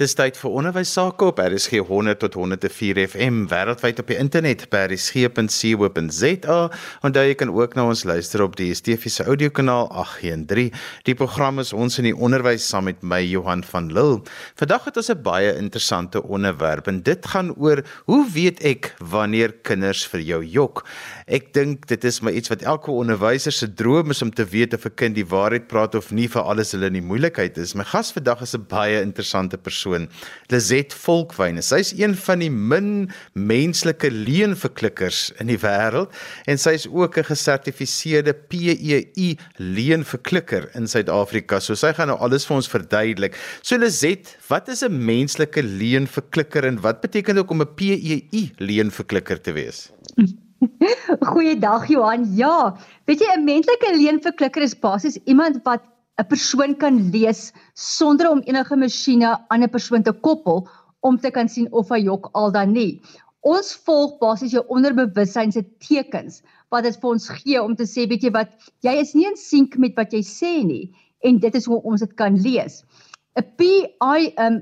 Dis tyd vir onderwys sake op RSG 100 tot 104 FM wêreldwyd op die internet by rsg.co.za en daar jy kan ook na ons luister op die DSTV se audiokanaal 813. Die program is ons in die onderwys saam met my Johan van Lille. Vandag het ons 'n baie interessante onderwerp en dit gaan oor hoe weet ek wanneer kinders vir jou jok? Ek dink dit is maar iets wat elke onderwyser se droom is om te weet of 'n kind die waarheid praat of nie vir alles hulle in die moeilikheid is. My gas vandag is 'n baie interessante persoon persoon, Lizet Volkwyne. Sy's een van die min menslike leenverklikkers in die wêreld en sy's ook 'n gesertifiseerde PEI leenverklikker in Suid-Afrika. So sy gaan nou alles vir ons verduidelik. So Lizet, wat is 'n menslike leenverklikker en wat beteken dit om 'n PEI leenverklikker te wees? Goeiedag Johan. Ja, weet jy 'n menslike leenverklikker is basies iemand wat 'n persoon kan lees sonder om enige masjiene aan 'n persoon te koppel om te kan sien of hy jok al dan nie. Ons volg basies jou onderbewussyn se tekens wat dit vir ons gee om te sê weet jy wat jy is nie in sink met wat jy sê nie en dit is hoe ons dit kan lees. 'n PI um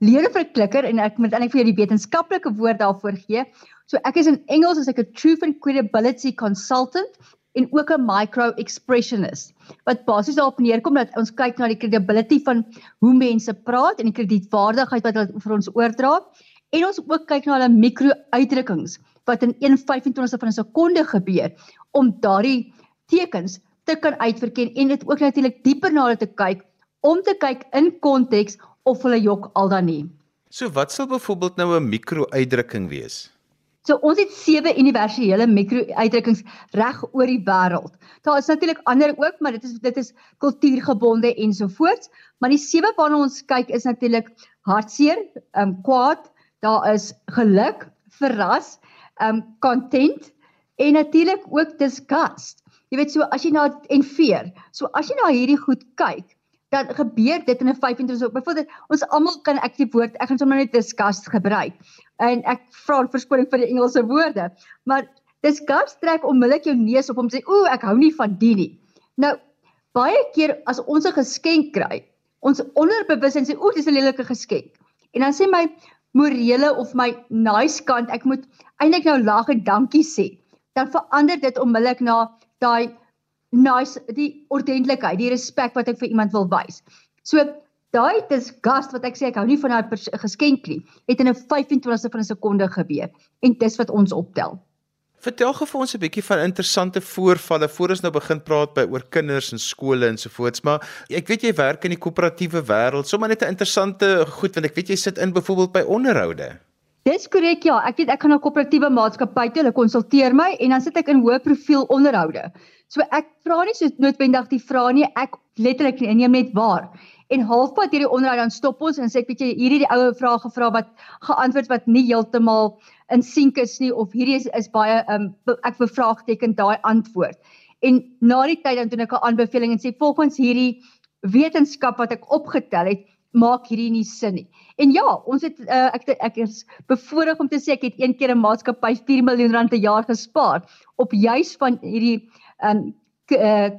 leer vir 'n klikker en ek moet eintlik vir jou die wetenskaplike woord daarvoor gee. So ek is in Engels as ek 'n truth and credibility consultant en ook 'n micro expressionist wat basies daarop neerkom dat ons kyk na die credibility van hoe mense praat en die kredietwaardigheid wat hulle vir ons oordra en ons ook kyk na hulle mikro uitdrukkings wat in 1/25 van 'n sekonde gebeur om daardie tekens te kan uitverken en dit ook natuurlik dieper na hulle te kyk om te kyk in konteks of hulle jok al dan nie. So wat sal byvoorbeeld nou 'n mikro uitdrukking wees? So ons het sewe universele mikro-uitdrukkings reg oor die wêreld. Daar is natuurlik ander ook, maar dit is dit is kultuurgebonde ensovoorts, maar die sewe waarna ons kyk is natuurlik hartseer, ehm um, kwaad, daar is geluk, verras, ehm um, content en natuurlik ook disgust. Jy weet so as jy na en fear. So as jy na hierdie goed kyk, dan gebeur dit in 'n 25 op. Byvoorbeeld ons almal kan ek die woord ek gaan sommer net disgust gebruik en ek vra verskoning vir die Engelse woorde. Maar dis gas trek onmiddellik jou neus op om sê ooh ek hou nie van die nie. Nou baie keer as ons 'n geskenk kry, ons onderbewussyn sê ooh dis 'n lelike geskenk. En dan sê my morele of my nice kant ek moet eintlik nou lag en dankie sê. Dan verander dit onmiddellik na daai nice die ordentlikheid, die respek wat ek vir iemand wil wys. So daai disgust wat ek sê ek hou nie van daai geskenk nie, het in 'n 25ste van 'n sekonde gebeur en dis wat ons optel. Vertel gou vir ons 'n bietjie van interessante voorvalle voor ons nou begin praat by oor kinders en skole en so voorts, maar ek weet jy werk in die koöperatiewe wêreld, sommer net 'n interessante goed want ek weet jy sit in byvoorbeeld by onderhoude. Dis korrek ja, ek weet ek gaan na koöperatiewe maatskappye toe, hulle konsulteer my en dan sit ek in hoë profiel onderhoude. So ek vra nie so noodwendig die vrae nie, ek letterlik neem net waar en halfpad hierdie onderhoud dan stop ons en sê ek weet jy hierdie die oue vrae gevra wat geantwoord wat nie heeltemal in sink is nie of hierdie is, is baie um, ek bevraagteken daai antwoord. En na die tyd dan doen ek 'n aanbeveling en sê volgens hierdie wetenskap wat ek opgetel het maak hierdie nie sin nie. En ja, ons het uh, ek ek is bevoorreg om te sê ek het een keer 'n maatskappy 4 miljoen rand per jaar gespaar op juis van hierdie um,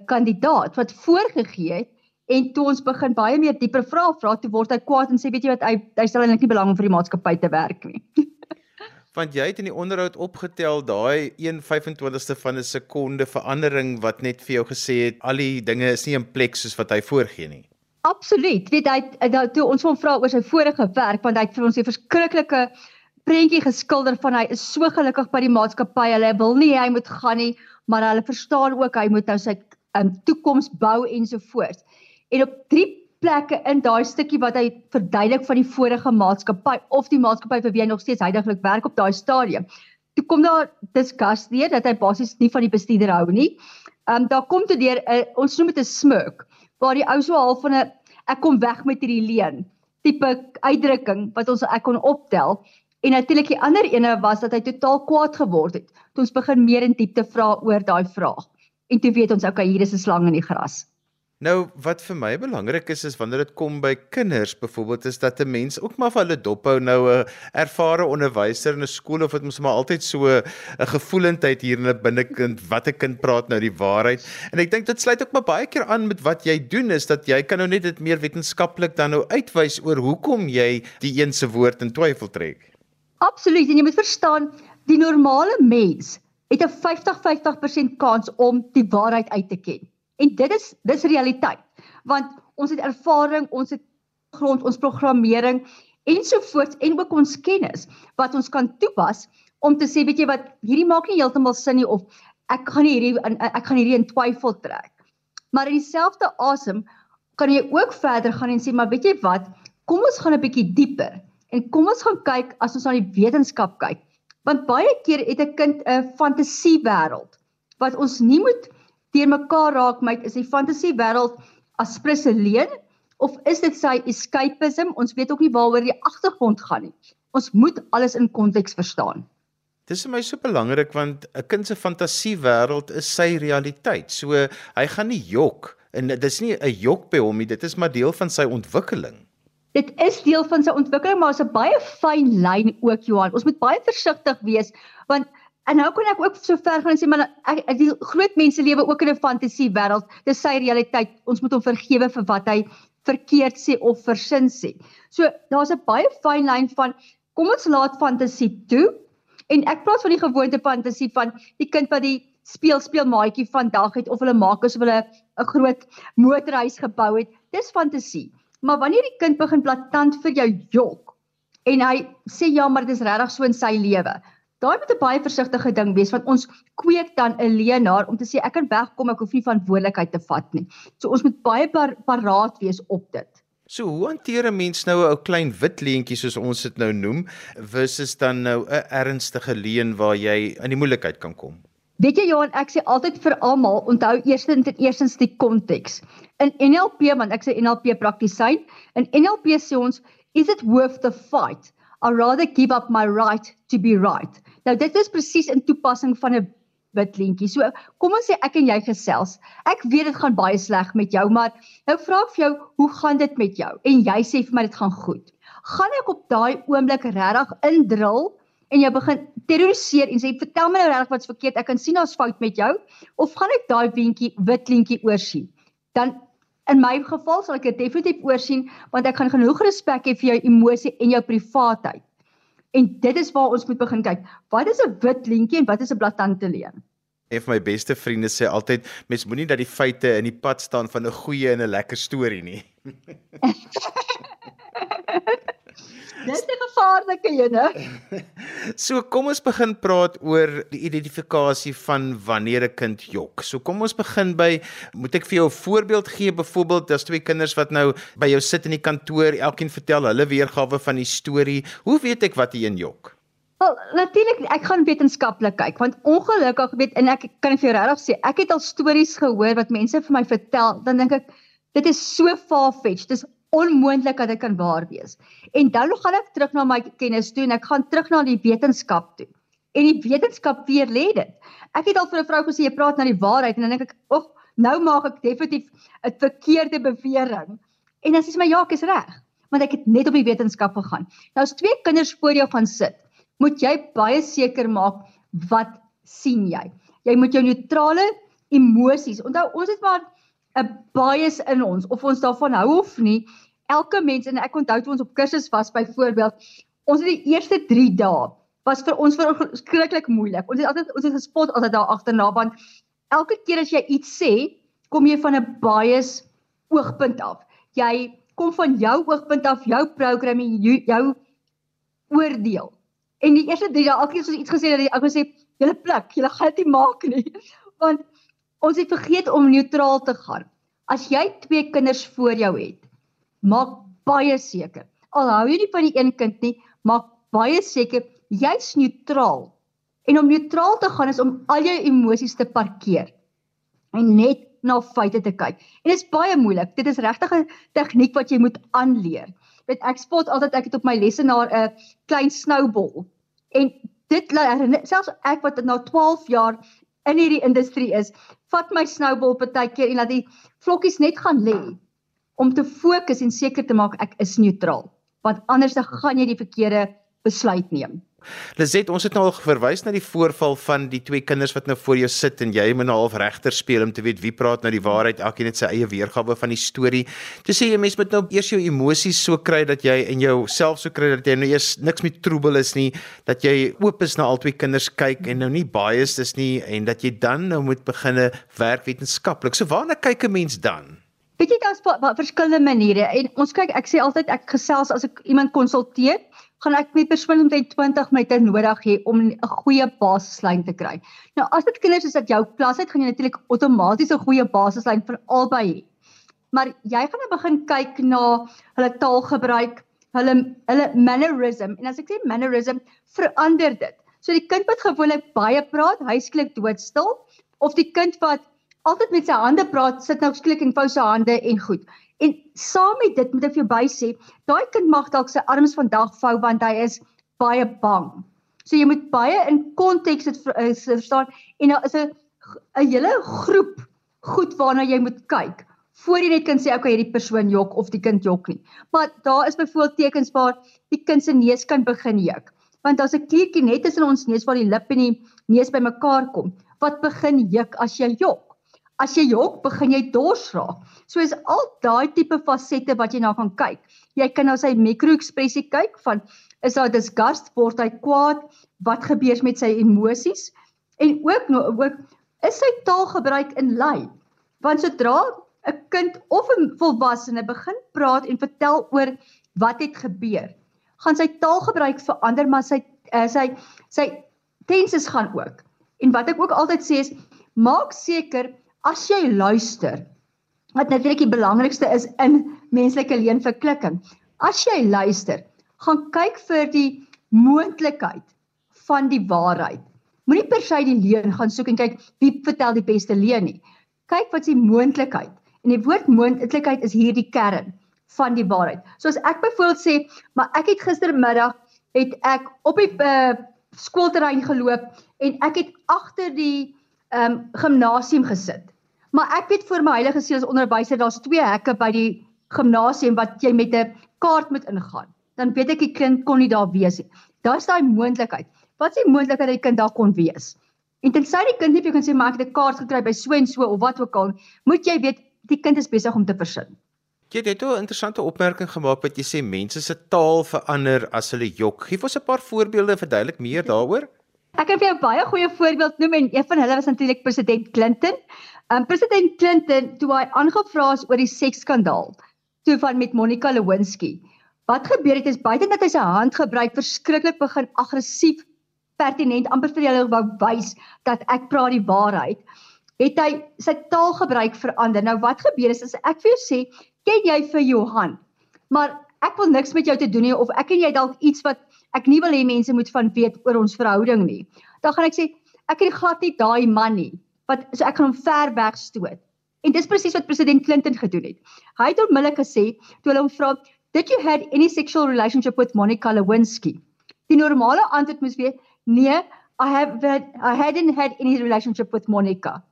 kandidaat wat voorgegee het En toe ons begin baie meer dieper vra, vra toe word hy kwaad en sê weet jy wat hy hy stel eintlik nie belang om vir die maatskappy te werk nie. Want jy het in die onderhoud opgetel daai 1/25ste van 'n sekonde verandering wat net vir jou gesê het al die dinge is nie in plek soos wat hy voorgee nie. Absoluut. Weet hy nou toe ons hom vra oor sy vorige werk want hy het vir ons 'n verskriklike prentjie geskilder van hy is so gelukkig by die maatskappy. Hulle wil nie hy moet gaan nie, maar hulle verstaan ook hy moet nou sy um, toekoms bou ensovoorts en op drie plekke in daai stukkie wat hy verduidelik van die vorige maatskappy of die maatskappy vir wie hy nog steeds heidaglik werk op daai stadium. Toe kom daar discuss weer dat hy basies nie van die bestuurder hou nie. Ehm um, daar kom toe deur 'n uh, ons noem dit 'n smirk waar die ou so half van 'n ek kom weg met hierdie leen tipe uitdrukking wat ons ek kon optel. En natuurlik die ander ene was dat hy totaal kwaad geword het. Toe ons begin meer in diepte vra oor daai vraag. En toe weet ons okay, hier is 'n slang in die gras. Nou wat vir my belangrik is is wanneer dit kom by kinders byvoorbeeld is dat 'n mens ook maar vir hulle dophou nou 'n ervare onderwyser in 'n skool of dit mos maar altyd so 'n gevoelendheid hier in 'n binnekind wat 'n kind praat nou die waarheid en ek dink dit sluit ook maar baie keer aan met wat jy doen is dat jy kan nou net dit meer wetenskaplik dan nou uitwys oor hoekom jy die een se woord in twyfel trek. Absoluut en jy moet verstaan die normale mens het 'n 50-50% kans om die waarheid uit te ken. En dit is dis realiteit. Want ons het ervaring, ons het grond, ons programmering ensovoorts en ook ons kennis wat ons kan toepas om te sê weet jy wat hierdie maak nie heeltemal sin nie of ek gaan hierdie ek gaan hierdie in twyfel trek. Maar in dieselfde asem kan jy ook verder gaan en sê maar weet jy wat kom ons gaan 'n bietjie dieper en kom ons gaan kyk as ons na die wetenskap kyk want baie keer het 'n kind 'n fantasiewêreld wat ons nie moet deur mekaar raak met is die fantasie wêreld as prisseleen of is dit sy escapism? Ons weet ook nie waaroor die agtergrond gaan nie. Ons moet alles in konteks verstaan. Dis vir my so belangrik want 'n kind se fantasiewêreld is sy realiteit. So hy gaan nie jok en dis nie 'n jok by hom nie, dit is maar deel van sy ontwikkeling. Dit is deel van sy ontwikkeling, maar is 'n baie fyn lyn ook Johan. Ons moet baie versigtig wees want En nou kan ek ook so ver gaan en sê maar ek die groot mense lewe ook in 'n fantasie wêreld. Dis sy realiteit. Ons moet hom vergewe vir wat hy verkeerd sê of versin sê. So daar's 'n baie fyn lyn van kom ons laat fantasie toe. En ek praat van die gewoonte fantasie van die kind wat die speel speel maatjie vandag het of hulle maak asof hulle 'n groot motorhuis gebou het. Dis fantasie. Maar wanneer die kind begin blaatant vir jou jok en hy sê ja, maar dit is regtig so in sy lewe Daai moet 'n baie versigtige ding wees want ons kweek dan 'n leenaar om te sê ek kan wegkom, ek hoef nie verantwoordelikheid te vat nie. So ons moet baie par paraat wees op dit. So hoe hanteer 'n mens nou 'n ou klein wit leentjie soos ons dit nou noem versus dan nou 'n ernstige leen waar jy in die moeilikheid kan kom? Weet jy Johan, ek sê altyd vir almal, onthou eerstens en eerstens die konteks. In NLP, want ek sê NLP praktisyn, in NLP sê ons, is it worth the fight? I rather give up my right to be right. Nou dit is presies in toepassing van 'n wit lintjie. So kom ons sê ek en jy gesels. Ek weet dit gaan baie sleg met jou, maar nou vra ek vir jou, hoe gaan dit met jou? En jy sê vir my dit gaan goed. Gaan ek op daai oomblik regtig indrul en jy begin terroriseer en sê vertel my nou regtig wat's verkeerd? Ek kan sien daar's fout met jou of gaan ek daai windjie wit lintjie oorsien? Dan In my geval sal ek dit definitief oorsien want ek gaan genoeg respek hê vir jou emosie en jou privaatheid. En dit is waar ons moet begin kyk. Wat is 'n wit lintjie en wat is 'n blaatante leen? Een van my beste vriende sê altyd mens moenie dat die feite in die pad staan van 'n goeie en 'n lekker storie nie. Dis 'n gevaarlike ene. So kom ons begin praat oor die identifikasie van wanneer 'n kind jok. So kom ons begin by moet ek vir jou 'n voorbeeld gee byvoorbeeld as twee kinders wat nou by jou sit in die kantoor, elkeen vertel hulle weergawe van die storie. Hoe weet ek wat een jok? Wel, natuurlik ek gaan wetenskaplik kyk want ongelukkig weet en ek kan vir jou regtig sê, ek het al stories gehoor wat mense vir my vertel, dan dink ek dit is so far-fetched. Dis onmoontlik dat dit kan waar wees. En dan gaan ek terug na my kennis toe en ek gaan terug na die wetenskap toe. En die wetenskap weer lê dit. Ek het al vir 'n vrou gesê jy praat na die waarheid en dan dink ek, "Ag, nou maak ek definitief 'n verkeerde bewering." En dan sê sy my, "Ja, ek is reg." Want ek het net op die wetenskap gegaan. Nou as twee kinders voor jou gaan sit, moet jy baie seker maak wat sien jy? Jy moet jou neutrale emosies. Onthou, ons het maar 'n bias in ons of ons daarvan hou of nie. Elke mens en ek onthou toe ons op kursus was byvoorbeeld, ons het die eerste 3 dae was vir ons verskriklik moeilik. Ons het altyd ons het gespot altyd daar agterna want elke keer as jy iets sê, kom jy van 'n bias oogpunt af. Jy kom van jou oogpunt af, jou programming, jou, jou oordeel. En die eerste 3 dae, elke keer as ons iets gesê het, ek wou sê, julle pluk, julle gaan dit nie maak nie. Want Ons het vergeet om neutraal te gaan. As jy twee kinders voor jou het, maak baie seker. Al hou jy nie van die een kind nie, maak baie seker jy's neutraal. En om neutraal te gaan is om al jou emosies te parkeer en net na feite te kyk. En dit is baie moeilik. Dit is regtig 'n tegniek wat jy moet aanleer. Weet ek spot altyd ek het op my lesenaar 'n klein snowball. En dit selfs ek wat na 12 jaar in hierdie industrie is, vat my snowball partykeer en laat die vlokkies net gaan lê om te fokus en seker te maak ek is neutraal. Want anders dan gaan jy die verkeerde besluit neem. Lizet, ons het nou al verwys na die voorval van die twee kinders wat nou voor jou sit en jy moet nou half regter speel om te weet wie praat nou die waarheid, elkeen het sy eie weergawe van die storie. Jy sê jy mens moet nou eers jou emosies so kry dat jy en jouself so kry dat jy nou eers niks met troebel is nie, dat jy oop is na al twee kinders kyk en nou nie biased is nie en dat jy dan nou moet beginne werk wetenskaplik. So waarna kyk 'n mens dan? Weet jy daar's verskillende maniere en ons kyk ek sê altyd ek gesels as ek iemand konsulteer gaan ek met persoon omtrent 20 minute nodig hê om 'n goeie basislyn te kry. Nou as dit kinders is dat jou klas uit gaan jy natuurlik outomaties 'n goeie basislyn vir albei hê. Maar jy gaan nou begin kyk na hulle taalgebruik, hulle hulle mannerism en as ek sê mannerism verander dit. So die kind wat gewoonlik baie praat, hy skielik doodstil of die kind wat altyd met sy hande praat, sit nou skielik en vou sy hande en goed. En saam met dit moet ek vir jou by sê, daai kind mag dalk sy arms vandag vou want hy is baie bang. So jy moet baie in konteks dit eh, verstaan en daar is 'n 'n hele groep goed waarna jy moet kyk voor jy net kan sê okay hierdie persoon jok of die kind jok nie. Maar daar is byvoorbeeld tekens waar die kind se neus kan begin juk. Want daar's 'n kliertjie net tussen ons neus waar die lip en die neus bymekaar kom wat begin juk as jy jok. As jy jok, begin jy dors raak. So is al daai tipe fasette wat jy na gaan kyk. Jy kan nou sy mikroekspressie kyk van is daar disgust, word hy kwaad, wat gebeur met sy emosies en ook nou ook is sy taalgebruik in lyn. Want sodra 'n kind of 'n volwassene begin praat en vertel oor wat het gebeur, gaan sy taalgebruik verander, maar sy uh, sy sy tenses gaan ook. En wat ek ook altyd sê is maak seker as jy luister wat natuurlik die belangrikste is in menslike leenverklikking as jy luister gaan kyk vir die moontlikheid van die waarheid. Moenie per se die leuen gaan soek en kyk wie vertel die beste leuen nie. Kyk wat is die moontlikheid en die woord moontlikheid is hierdie kern van die waarheid. So as ek byvoorbeeld sê maar ek het gistermiddag het ek op die uh, skoolterrein geloop en ek het agter die um, gimnasium gesit Maar ek weet vir my heilige siel as onderwyser daar's twee hekke by die gimnasium wat jy met 'n kaart moet ingaan. Dan weet ek die kind kon nie daar wees nie. Daar's daai moontlikheid. Wat is die moontlikheid dat die kind daar kon wees? En tensy die kind nie vir jou kan sê maar ek het 'n kaart gekry by so en so of wat ook al, moet jy weet die kind is besig om te versin. Jy het 'n interessante opmerking gemaak wat jy sê mense se taal verander as hulle jok. Gee ons 'n paar voorbeelde verduidelik meer daaroor. Ek kan vir jou baie goeie voorbeeld noem en een van hulle was natuurlik president Clinton. Um president Clinton toe hy aangevra is oor die seksskandaal toe van met Monica Lewinsky. Wat gebeur het is buite dat hy sy hand gebruik verskriklik begin aggressief pertinent amper vir julle wou wys dat ek praat die waarheid. Het hy sy taalgebruik verander. Nou wat gebeur is as ek vir jou sê, ken jy vir Johan? Maar ek wil niks met jou te doen nie of ek en jy dalk iets wat ek nie wil hê mense moet van weet oor ons verhouding nie. Dan gaan ek sê ek het glad nie daai man nie. Wat so ek gaan hom ver weg stoot. En dis presies wat president Clinton gedoen het. Hy het onmiddellik gesê toe hulle hom vra, "Did you had any sexual relationship with Monica Lewinsky?" Die normale antwoord moes wees, "Nee, I have had, I hadn't had any relationship with Monica."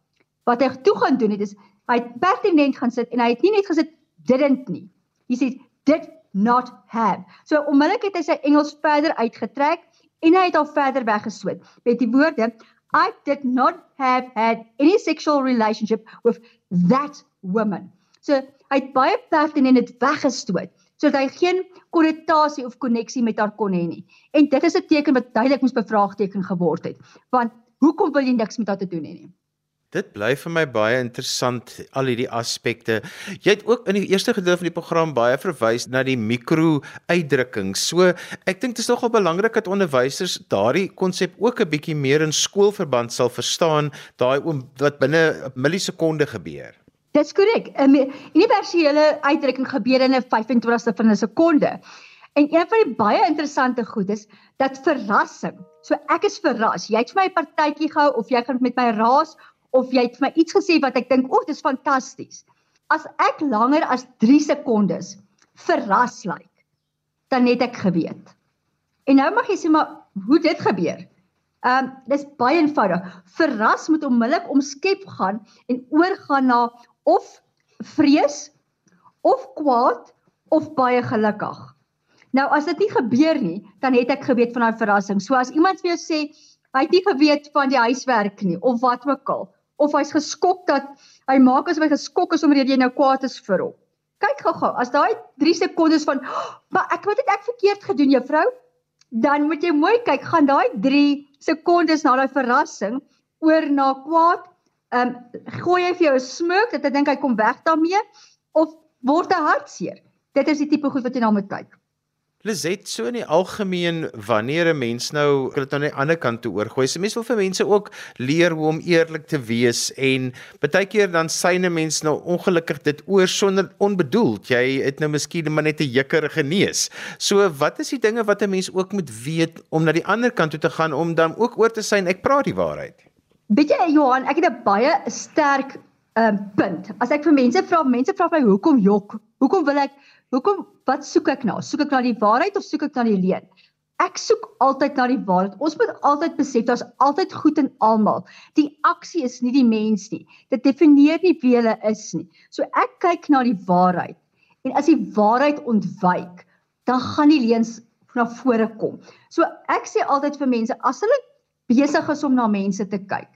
Wat hy toe gaan doen het is hy het pertinent gaan sit en hy het nie net gesit didn't nie. Hy sê did not have. So onmiddellik het hy sy Engels verder uitgetrek en hy het al verder weggeswit met die woorde I did not have had any sexual relationship with that woman. So hy het baie pertinent dit weggestoot sodat hy geen konnotasie of koneksie met haar kon hê nie. En dit is 'n teken wat duidelik moes bevraagteken geword het. Want hoekom wil jy niks met haar te doen hê nie? Dit bly vir my baie interessant al hierdie aspekte. Jy het ook in die eerste gedeelte van die program baie verwys na die mikro-uitdrukking. So, ek dink dit is nogal belangrik dat onderwysers daardie konsep ook 'n bietjie meer in skoolverband sal verstaan, daai wat binne 'n millisekonde gebeur. Dis korrek. 'n Universele uitdrukking gebeur in 'n 25ste van 'n sekonde. En een van die baie interessante goed is dat verrassing. So ek is verras. Jy het vir my 'n partytjie gehou of jy gaan met my raas of jy het vir my iets gesê wat ek dink, "O, dis fantasties." As ek langer as 3 sekondes verras lyk, dan het ek geweet. En nou mag jy sê, "Maar hoe dit gebeur?" Ehm um, dis baie eenvoudig. Verras moet onmiddellik omskep gaan en oorgaan na of vrees of kwaad of baie gelukkig. Nou as dit nie gebeur nie, dan het ek geweet van daai verrassing. So as iemand vir jou sê hy het nie geweet van die huiswerk nie of wat ook al of hy's geskok dat hy maak asof hy geskok is omdat jy nou kwaad is vir hom. Kyk gou-gou, as daai 3 sekondes van, oh, "Maar ek wat het ek verkeerd gedoen, juffrou?" dan moet jy mooi kyk, gaan daai 3 sekondes na daai verrassing oor na kwaad. Ehm um, gooi hy vir jou 'n smoke dat hy dink hy kom weg daarmee of word hy hartseer? Dit is die tipe goed wat jy na moet kyk. Lizet so in die algemeen wanneer 'n mens nou dit nou aan die ander kant toe oorgooi. Se mens wil vir mense ook leer hoe om eerlik te wees en baie keer dan syne mens nou ongelukkig dit oor sonder onbedoeld. Jy het nou miskien maar net 'n jikkerige neus. So wat is die dinge wat 'n mens ook moet weet om na die ander kant toe te gaan om dan ook oor te sê ek praat die waarheid. Weet jy Johan, ek het 'n baie sterk 'n uh, punt. As ek vir mense vra, mense vra my hoekom jok? Hoekom wil ek Hoekom wat soek ek na? Soek ek na die waarheid of soek ek na die leuen? Ek soek altyd na die waarheid. Ons moet altyd besef daar's altyd goed in almal. Die aksie is nie die mens nie. Dit definieer nie wie hulle is nie. So ek kyk na die waarheid. En as die waarheid ontwyk, dan gaan die leuns na vore kom. So ek sê altyd vir mense as hulle besig is om na mense te kyk,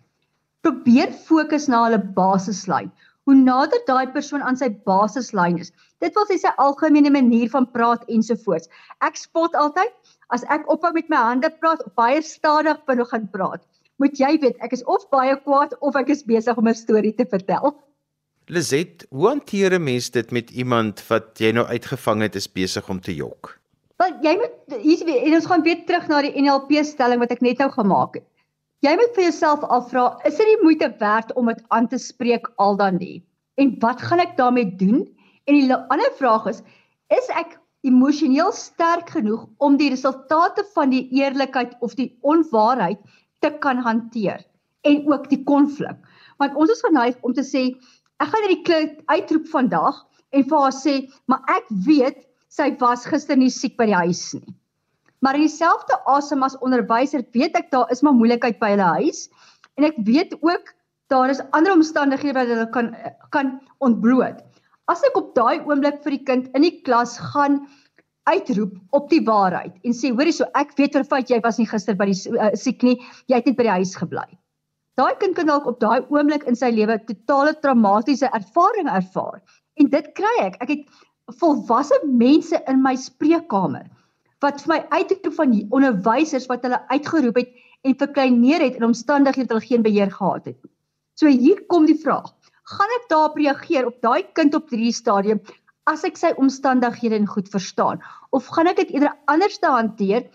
probeer fokus na hulle basislyn hoe nader daai persoon aan sy basislyn is. Dit wil sê sy algemene manier van praat ensovoorts. Ek spot altyd as ek ophou met my hande praat of baie stadig begin praat. Moet jy weet, ek is of baie kwaad of ek is besig om 'n storie te vertel. Lizet, hoe hanteer 'n mens dit met iemand wat jy nou uitgevang het is besig om te jok? Want jy moet hier en ons gaan weer terug na die NLP stelling wat ek net nou gemaak het. Jy moet vir jouself afvra, is dit die moeite werd om dit aan te spreek al dan nie? En wat gaan ek daarmee doen? En die ander vraag is, is ek emosioneel sterk genoeg om die resultate van die eerlikheid of die onwaarheid te kan hanteer en ook die konflik? Want ons is geneig om te sê, ek gaan hierdie kind uitroep vandag en vir haar sê, maar ek weet sy was gister nie siek by die huis nie. Maar dieselfde asem as onderwyser weet ek daar is maar moeilikheid by hulle huis en ek weet ook daar is ander omstandighede wat hulle kan kan ontbloot. As ek op daai oomblik vir die kind in die klas gaan uitroep op die waarheid en sê hoorie so ek weet vir feit jy was nie gister by die uh, siek nie, jy het net by die huis gebly. Daai kind kan dalk op daai oomblik in sy lewe totale traumatiese ervaring ervaar. En dit kry ek. Ek het volwasse mense in my spreekkamer wat vir my uitroep van die onderwysers wat hulle uitgeroep het en verkleineer het in omstandighede wat hulle geen beheer gehad het. So hier kom die vraag: gaan ek daarop reageer op daai kind op hierdie stadium as ek sy omstandighede en goed verstaan of gaan ek dit eerder anders te hanteer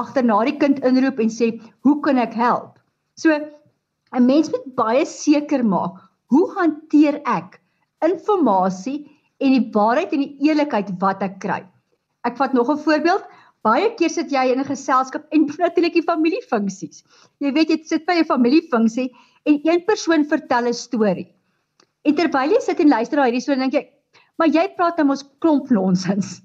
agterna die kind inroep en sê hoe kan ek help? So 'n mens moet baie seker maak hoe hanteer ek inligting en die waarheid en die eerlikheid wat ek kry. Ek vat nog 'n voorbeeld. Baie keer sit jy in 'n geselskap en natuurlik die familiefunksies. Jy weet jy sit by 'n familiefunksie en een persoon vertel 'n storie. En terwyl jy sit en luister na hierdie storie, dink jy, "Maar jy praat nou mos klomp nonsens."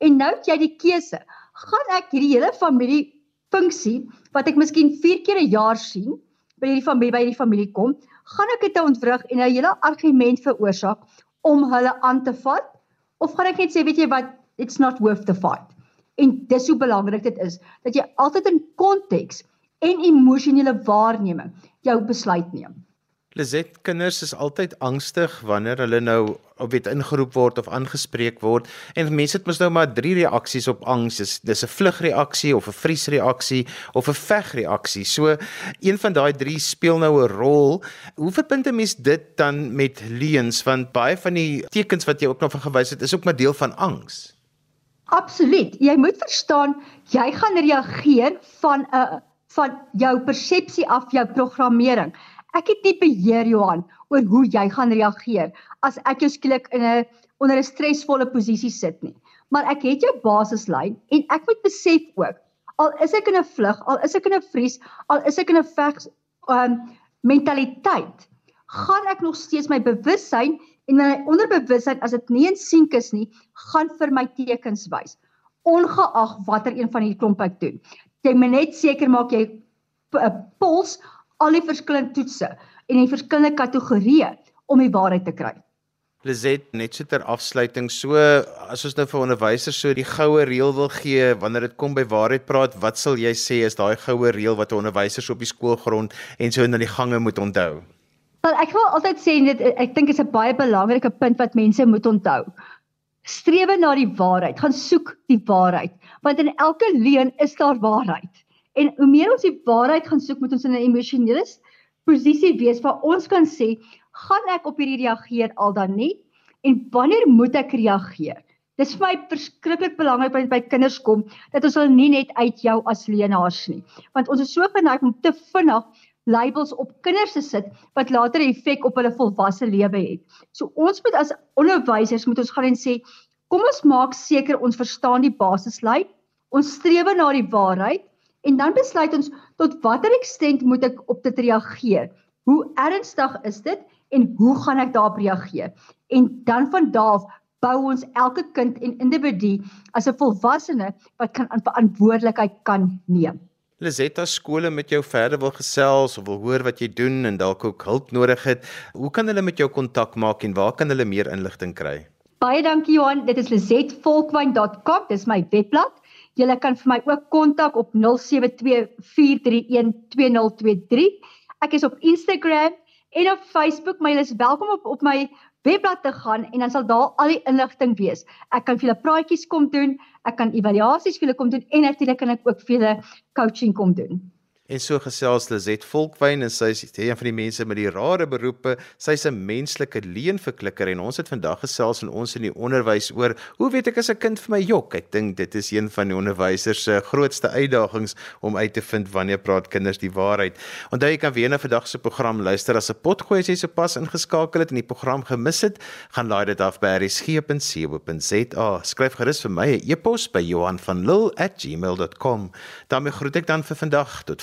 En nou het jy die keuse. Gaan ek hierdie hele familie funksie wat ek miskien 4 keer 'n jaar sien by hierdie familie by hierdie familie kom, gaan ek dit ontwrig en 'n hele argument veroorsaak om hulle aan te vat of gaan ek net sê weet jy wat it's not worth the fight En dis hoe belangrik dit is dat jy altyd in konteks en emosionele waarneming jou besluit neem. Lizet, kinders is altyd angstig wanneer hulle nou op weet ingeroep word of aangespreek word en mense het mos nou maar drie reaksies op angs. Dis dis 'n vlugreaksie of 'n vriesreaksie of 'n vegreaksie. So een van daai drie speel nou 'n rol. Hoe verbind 'n mens dit dan met leuns want baie van die tekens wat jy ook nou van gewys het is ook maar deel van angs. Absoluut. Jy moet verstaan, jy gaan reageer van 'n uh, van jou persepsie af jou programmering. Ek het nie beheer Johan oor hoe jy gaan reageer as ek jou skielik in 'n onder 'n stresvolle posisie sit nie. Maar ek het jou basislyn en ek moet besef ook al is ek in 'n vlug, al is ek in 'n vries, al is ek in 'n veg um mentaliteit, gaan ek nog steeds my bewussyn En my onderbewussyn as dit nie in sink is nie, gaan vir my tekens wys. Ongeag watter een van hierdie klomp ek doen. Jy moet net seker maak jy pols al die verskillende toetse en die verskillende kategorieë om die waarheid te kry. Lizet net so ter afsluiting so as ons nou vir onderwysers so die goue reël wil gee wanneer dit kom by waarheid praat wat sal jy sê is daai goue reël wat onderwysers op die skoolgrond en so in die gange moet onthou Wel ek wil altyd sê dit ek dink is 'n baie belangrike punt wat mense moet onthou. Strewe na die waarheid. Gaan soek die waarheid. Want in elke leuen is daar waarheid. En hoe meer ons die waarheid gaan soek moet ons in 'n emosionele posisie wees waar ons kan sê gaan ek op hierdie reageer al dan nie? En wanneer moet ek reageer? Dis vir my verskriklik belangrik by by kinders kom dat ons hulle nie net uit jou as leenaars nie, want ons is so geneig om te vinnig labels op kinders te sit wat later 'n effek op hulle volwasse lewe het. So ons moet as onderwysers moet ons gaan en sê, kom ons maak seker ons verstaan die basislyn, ons streef na die waarheid en dan besluit ons tot watter ekstent moet ek op dit reageer? Hoe ernstig is dit en hoe gaan ek daarop reageer? En dan van daar af bou ons elke kind en individu as 'n volwassene wat kan verantwoordelikheid kan neem. Lisetta skole met jou verder wil gesels of wil hoor wat jy doen en dalk ook hulp nodig het. Hoe kan hulle met jou kontak maak en waar kan hulle meer inligting kry? Baie dankie Johan, dit is lisetvolkwyn.com, dis my webblad. Jy kan vir my ook kontak op 0724312023. Ek is op Instagram en op Facebook, my is welkom op op my webblad te gaan en dan sal daar al die inligting wees. Ek kan vir julle praatjies kom doen, ek kan evaluasies vir julle kom doen en natuurlik kan ek ook vir julle coaching kom doen. En so gesels Lizet Volkwyn en sy is een van die mense met die rare beroepe. Sy's 'n menslike leenverklikker en ons het vandag gesels in ons in die onderwys oor hoe weet ek as 'n kind vir my jok? Ek dink dit is een van die onderwysers se grootste uitdagings om uit te vind wanneer praat kinders die waarheid. Onthou jy kan weer na vandag se program luister as 'n potgooi as jy sopas ingeskakel het en die program gemis het, gaan laai dit af by resgep.co.za. Skryf gerus vir my 'n e e-pos by Johan van Lille@gmail.com. daarmee groet ek dan vir vandag tot